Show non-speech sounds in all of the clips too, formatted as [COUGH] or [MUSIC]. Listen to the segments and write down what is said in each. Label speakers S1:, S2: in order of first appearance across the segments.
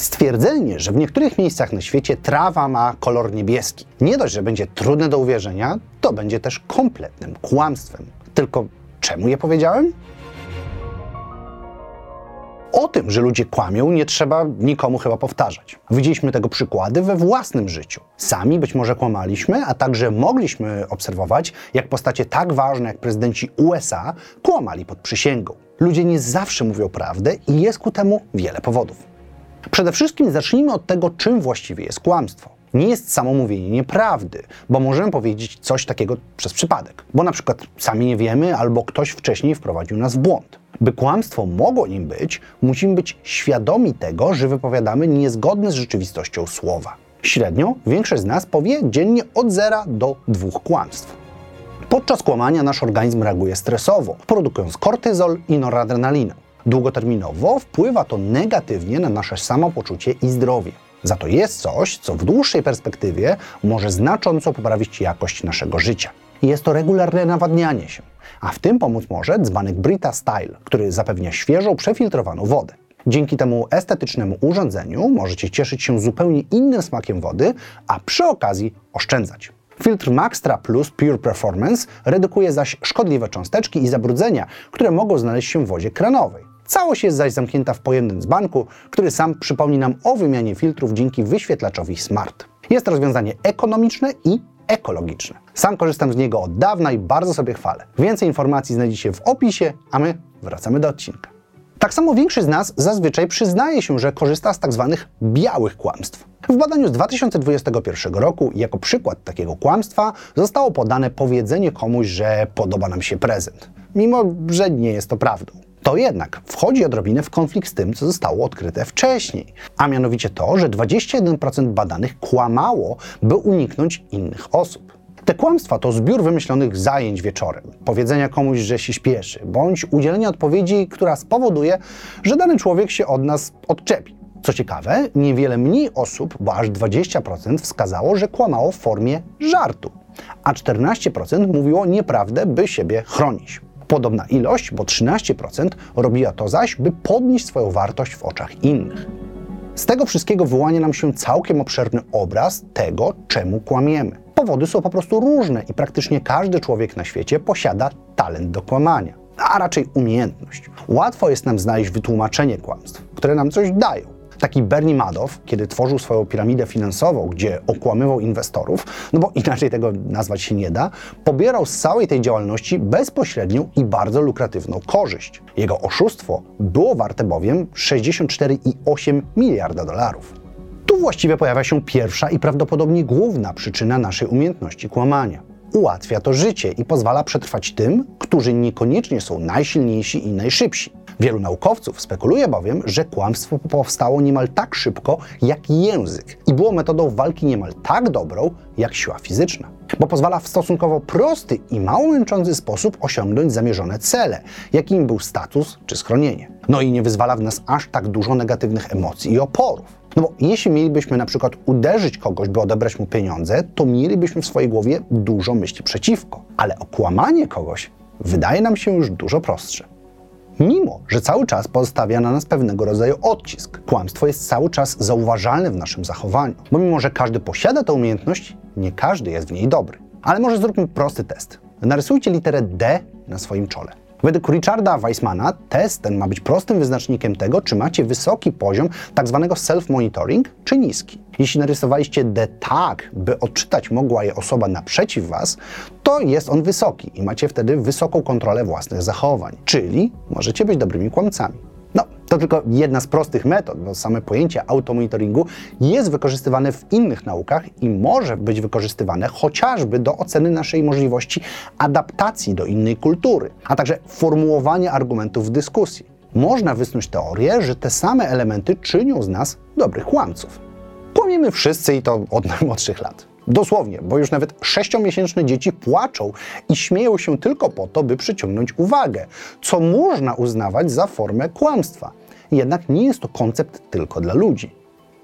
S1: Stwierdzenie, że w niektórych miejscach na świecie trawa ma kolor niebieski, nie dość, że będzie trudne do uwierzenia, to będzie też kompletnym kłamstwem. Tylko czemu je powiedziałem? O tym, że ludzie kłamią, nie trzeba nikomu chyba powtarzać. Widzieliśmy tego przykłady we własnym życiu. Sami być może kłamaliśmy, a także mogliśmy obserwować, jak postacie tak ważne jak prezydenci USA kłamali pod przysięgą. Ludzie nie zawsze mówią prawdę i jest ku temu wiele powodów. Przede wszystkim zacznijmy od tego, czym właściwie jest kłamstwo. Nie jest samo mówienie nieprawdy, bo możemy powiedzieć coś takiego przez przypadek, bo na przykład sami nie wiemy albo ktoś wcześniej wprowadził nas w błąd. By kłamstwo mogło nim być, musimy być świadomi tego, że wypowiadamy niezgodne z rzeczywistością słowa. Średnio większość z nas powie dziennie od zera do dwóch kłamstw. Podczas kłamania nasz organizm reaguje stresowo, produkując kortyzol i noradrenalinę. Długoterminowo wpływa to negatywnie na nasze samopoczucie i zdrowie. Za to jest coś, co w dłuższej perspektywie może znacząco poprawić jakość naszego życia. Jest to regularne nawadnianie się, a w tym pomóc może dzbanek Brita Style, który zapewnia świeżą, przefiltrowaną wodę. Dzięki temu estetycznemu urządzeniu możecie cieszyć się zupełnie innym smakiem wody, a przy okazji oszczędzać. Filtr Maxtra Plus Pure Performance redukuje zaś szkodliwe cząsteczki i zabrudzenia, które mogą znaleźć się w wodzie kranowej. Całość jest zaś zamknięta w pojemnym dzbanku, który sam przypomni nam o wymianie filtrów dzięki wyświetlaczowi Smart. Jest rozwiązanie ekonomiczne i ekologiczne. Sam korzystam z niego od dawna i bardzo sobie chwalę. Więcej informacji znajdziecie w opisie, a my wracamy do odcinka. Tak samo większość z nas zazwyczaj przyznaje się, że korzysta z tak zwanych białych kłamstw. W badaniu z 2021 roku jako przykład takiego kłamstwa zostało podane powiedzenie komuś, że podoba nam się prezent, mimo że nie jest to prawdą. To jednak wchodzi odrobinę w konflikt z tym, co zostało odkryte wcześniej, a mianowicie to, że 21% badanych kłamało, by uniknąć innych osób. Te kłamstwa to zbiór wymyślonych zajęć wieczorem, powiedzenia komuś, że się śpieszy, bądź udzielenia odpowiedzi, która spowoduje, że dany człowiek się od nas odczepi. Co ciekawe, niewiele mniej osób, bo aż 20% wskazało, że kłamało w formie żartu, a 14% mówiło nieprawdę, by siebie chronić. Podobna ilość, bo 13%, robiła to zaś, by podnieść swoją wartość w oczach innych. Z tego wszystkiego wyłania nam się całkiem obszerny obraz tego, czemu kłamiemy. Powody są po prostu różne i praktycznie każdy człowiek na świecie posiada talent do kłamania, a raczej umiejętność. Łatwo jest nam znaleźć wytłumaczenie kłamstw, które nam coś dają. Taki Bernie Madoff, kiedy tworzył swoją piramidę finansową, gdzie okłamywał inwestorów, no bo inaczej tego nazwać się nie da, pobierał z całej tej działalności bezpośrednią i bardzo lukratywną korzyść. Jego oszustwo było warte bowiem 64,8 miliarda dolarów. Tu właściwie pojawia się pierwsza i prawdopodobnie główna przyczyna naszej umiejętności kłamania. Ułatwia to życie i pozwala przetrwać tym, którzy niekoniecznie są najsilniejsi i najszybsi. Wielu naukowców spekuluje bowiem, że kłamstwo powstało niemal tak szybko jak język i było metodą walki niemal tak dobrą jak siła fizyczna, bo pozwala w stosunkowo prosty i mało męczący sposób osiągnąć zamierzone cele, jakim był status czy schronienie. No i nie wyzwala w nas aż tak dużo negatywnych emocji i oporów. No bo jeśli mielibyśmy na przykład uderzyć kogoś, by odebrać mu pieniądze, to mielibyśmy w swojej głowie dużo myśli przeciwko. Ale okłamanie kogoś wydaje nam się już dużo prostsze mimo że cały czas pozostawia na nas pewnego rodzaju odcisk. Kłamstwo jest cały czas zauważalne w naszym zachowaniu, bo mimo że każdy posiada tę umiejętność, nie każdy jest w niej dobry. Ale może zróbmy prosty test. Narysujcie literę D na swoim czole. Według Richarda Weissmana test ten ma być prostym wyznacznikiem tego, czy macie wysoki poziom tzw. Tak self-monitoring, czy niski. Jeśli narysowaliście D tak, by odczytać mogła je osoba naprzeciw Was, to jest on wysoki i macie wtedy wysoką kontrolę własnych zachowań, czyli możecie być dobrymi kłamcami. To tylko jedna z prostych metod, bo same pojęcie automonitoringu jest wykorzystywane w innych naukach i może być wykorzystywane chociażby do oceny naszej możliwości adaptacji do innej kultury, a także formułowania argumentów w dyskusji. Można wysnuć teorię, że te same elementy czynią z nas dobrych kłamców. Kłamiemy wszyscy i to od [LAUGHS] najmłodszych lat. Dosłownie, bo już nawet sześciomiesięczne dzieci płaczą i śmieją się tylko po to, by przyciągnąć uwagę, co można uznawać za formę kłamstwa. Jednak nie jest to koncept tylko dla ludzi.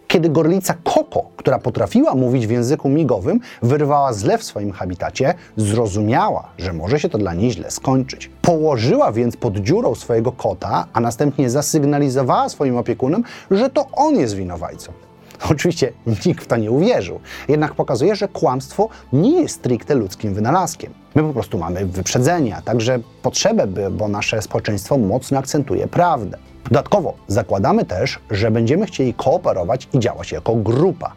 S1: Kiedy gorlica Koko, która potrafiła mówić w języku migowym, wyrwała zlew w swoim habitacie, zrozumiała, że może się to dla niej źle skończyć. Położyła więc pod dziurą swojego kota, a następnie zasygnalizowała swoim opiekunom, że to on jest winowajcą. [LAUGHS] Oczywiście nikt w to nie uwierzył, jednak pokazuje, że kłamstwo nie jest stricte ludzkim wynalazkiem. My po prostu mamy wyprzedzenie, a także potrzebę, by, bo nasze społeczeństwo mocno akcentuje prawdę. Dodatkowo zakładamy też, że będziemy chcieli kooperować i działać jako grupa.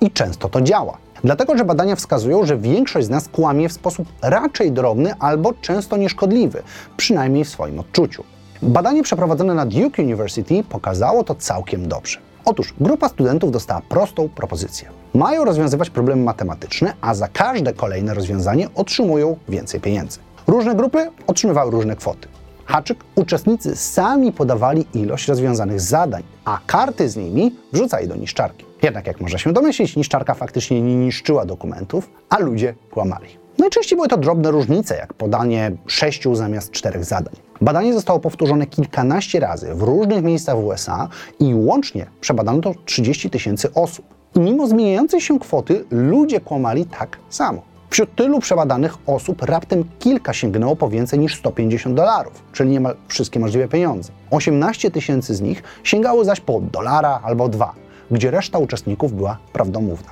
S1: I często to działa. Dlatego, że badania wskazują, że większość z nas kłamie w sposób raczej drobny albo często nieszkodliwy, przynajmniej w swoim odczuciu. Badanie przeprowadzone na Duke University pokazało to całkiem dobrze. Otóż grupa studentów dostała prostą propozycję. Mają rozwiązywać problemy matematyczne, a za każde kolejne rozwiązanie otrzymują więcej pieniędzy. Różne grupy otrzymywały różne kwoty. Haczyk uczestnicy sami podawali ilość rozwiązanych zadań, a karty z nimi wrzucali do niszczarki. Jednak jak można się domyślić, niszczarka faktycznie nie niszczyła dokumentów, a ludzie kłamali. Najczęściej były to drobne różnice, jak podanie sześciu zamiast czterech zadań. Badanie zostało powtórzone kilkanaście razy w różnych miejscach w USA i łącznie przebadano to 30 tysięcy osób. I mimo zmieniającej się kwoty, ludzie kłamali tak samo. Wśród tylu przebadanych osób raptem kilka sięgnęło po więcej niż 150 dolarów, czyli niemal wszystkie możliwe pieniądze. 18 tysięcy z nich sięgało zaś po dolara albo dwa, gdzie reszta uczestników była prawdomówna.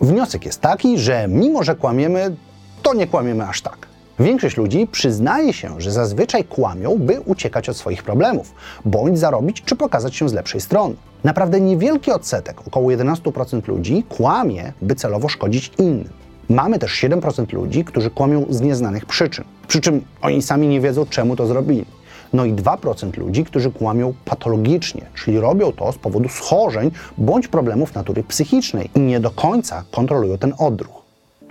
S1: Wniosek jest taki, że mimo że kłamiemy, to nie kłamiemy aż tak. Większość ludzi przyznaje się, że zazwyczaj kłamią, by uciekać od swoich problemów, bądź zarobić czy pokazać się z lepszej strony. Naprawdę niewielki odsetek, około 11% ludzi, kłamie, by celowo szkodzić innym. Mamy też 7% ludzi, którzy kłamią z nieznanych przyczyn, przy czym oni sami nie wiedzą, czemu to zrobili. No i 2% ludzi, którzy kłamią patologicznie, czyli robią to z powodu schorzeń bądź problemów natury psychicznej i nie do końca kontrolują ten odruch.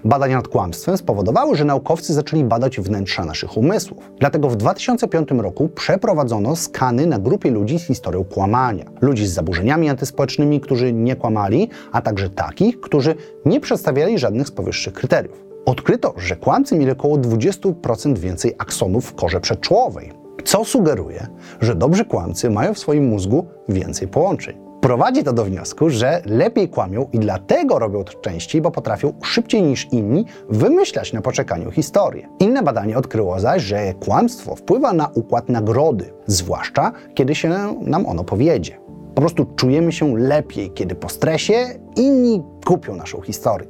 S1: Badania nad kłamstwem spowodowały, że naukowcy zaczęli badać wnętrza naszych umysłów. Dlatego w 2005 roku przeprowadzono skany na grupie ludzi z historią kłamania. Ludzi z zaburzeniami antyspołecznymi, którzy nie kłamali, a także takich, którzy nie przedstawiali żadnych z powyższych kryteriów. Odkryto, że kłamcy mieli około 20% więcej aksonów w korze przedczołowej, co sugeruje, że dobrzy kłamcy mają w swoim mózgu więcej połączeń. Prowadzi to do wniosku, że lepiej kłamią i dlatego robią to częściej, bo potrafią szybciej niż inni wymyślać na poczekaniu historię. Inne badanie odkryło zaś, że kłamstwo wpływa na układ nagrody, zwłaszcza kiedy się nam ono powiedzie. Po prostu czujemy się lepiej, kiedy po stresie inni kupią naszą historię.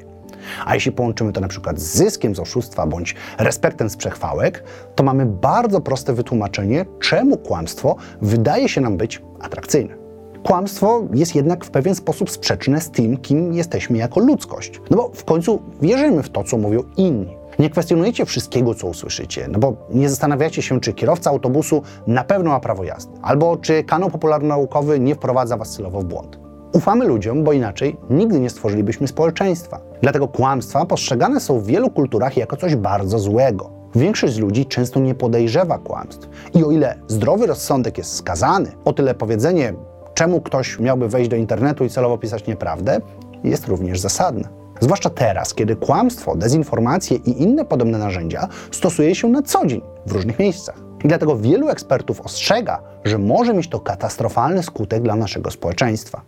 S1: A jeśli połączymy to na przykład z zyskiem z oszustwa bądź respektem z przechwałek, to mamy bardzo proste wytłumaczenie, czemu kłamstwo wydaje się nam być atrakcyjne. Kłamstwo jest jednak w pewien sposób sprzeczne z tym, kim jesteśmy jako ludzkość. No bo w końcu wierzymy w to, co mówią inni. Nie kwestionujecie wszystkiego, co usłyszycie, no bo nie zastanawiacie się, czy kierowca autobusu na pewno ma prawo jazdy, albo czy kanał popularno-naukowy nie wprowadza was celowo w błąd. Ufamy ludziom, bo inaczej nigdy nie stworzylibyśmy społeczeństwa. Dlatego kłamstwa postrzegane są w wielu kulturach jako coś bardzo złego. Większość z ludzi często nie podejrzewa kłamstw. I o ile zdrowy rozsądek jest skazany, o tyle powiedzenie czemu ktoś miałby wejść do internetu i celowo pisać nieprawdę, jest również zasadne. Zwłaszcza teraz, kiedy kłamstwo, dezinformacje i inne podobne narzędzia stosuje się na co dzień w różnych miejscach. I dlatego wielu ekspertów ostrzega, że może mieć to katastrofalny skutek dla naszego społeczeństwa.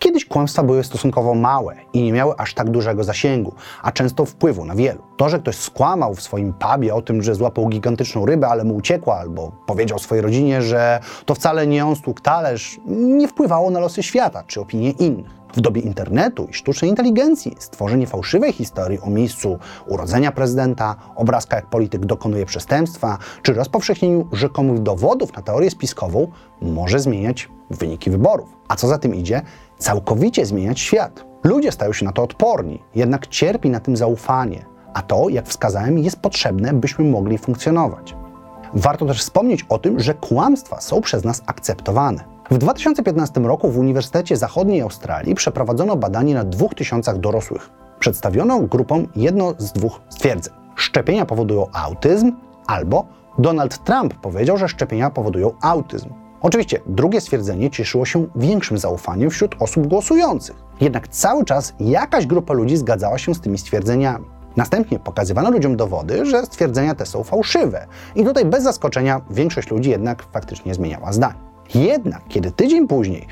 S1: Kiedyś kłamstwa były stosunkowo małe i nie miały aż tak dużego zasięgu, a często wpływu na wielu. To, że ktoś skłamał w swoim pubie o tym, że złapał gigantyczną rybę, ale mu uciekła, albo powiedział swojej rodzinie, że to wcale nie on stłukł talerz, nie wpływało na losy świata czy opinie innych. W dobie internetu i sztucznej inteligencji stworzenie fałszywej historii o miejscu urodzenia prezydenta, obrazka jak polityk dokonuje przestępstwa, czy rozpowszechnieniu rzekomych dowodów na teorię spiskową może zmieniać wyniki wyborów. A co za tym idzie, całkowicie zmieniać świat. Ludzie stają się na to odporni, jednak cierpi na tym zaufanie, a to, jak wskazałem, jest potrzebne, byśmy mogli funkcjonować. Warto też wspomnieć o tym, że kłamstwa są przez nas akceptowane. W 2015 roku w Uniwersytecie Zachodniej Australii przeprowadzono badanie na 2000 dorosłych. Przedstawiono grupom jedno z dwóch stwierdzeń. Szczepienia powodują autyzm albo Donald Trump powiedział, że szczepienia powodują autyzm. Oczywiście drugie stwierdzenie cieszyło się większym zaufaniem wśród osób głosujących. Jednak cały czas jakaś grupa ludzi zgadzała się z tymi stwierdzeniami. Następnie pokazywano ludziom dowody, że stwierdzenia te są fałszywe. I tutaj bez zaskoczenia większość ludzi jednak faktycznie zmieniała zdanie. Jednak kiedy tydzień później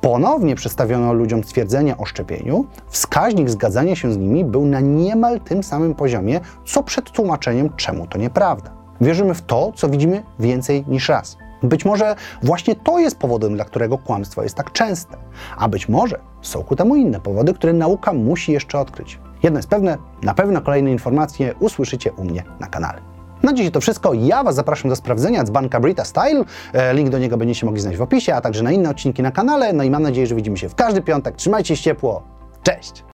S1: ponownie przedstawiono ludziom stwierdzenie o szczepieniu, wskaźnik zgadzania się z nimi był na niemal tym samym poziomie, co przed tłumaczeniem, czemu to nieprawda. Wierzymy w to, co widzimy więcej niż raz. Być może właśnie to jest powodem, dla którego kłamstwo jest tak częste. A być może są ku temu inne powody, które nauka musi jeszcze odkryć. Jedno jest pewne, na pewno kolejne informacje usłyszycie u mnie na kanale. Na dziś to wszystko. Ja Was zapraszam do sprawdzenia dzbanka Brita Style. E, Link do niego będziecie mogli znaleźć w opisie, a także na inne odcinki na kanale. No i mam nadzieję, że widzimy się w każdy piątek. Trzymajcie się ciepło. Cześć!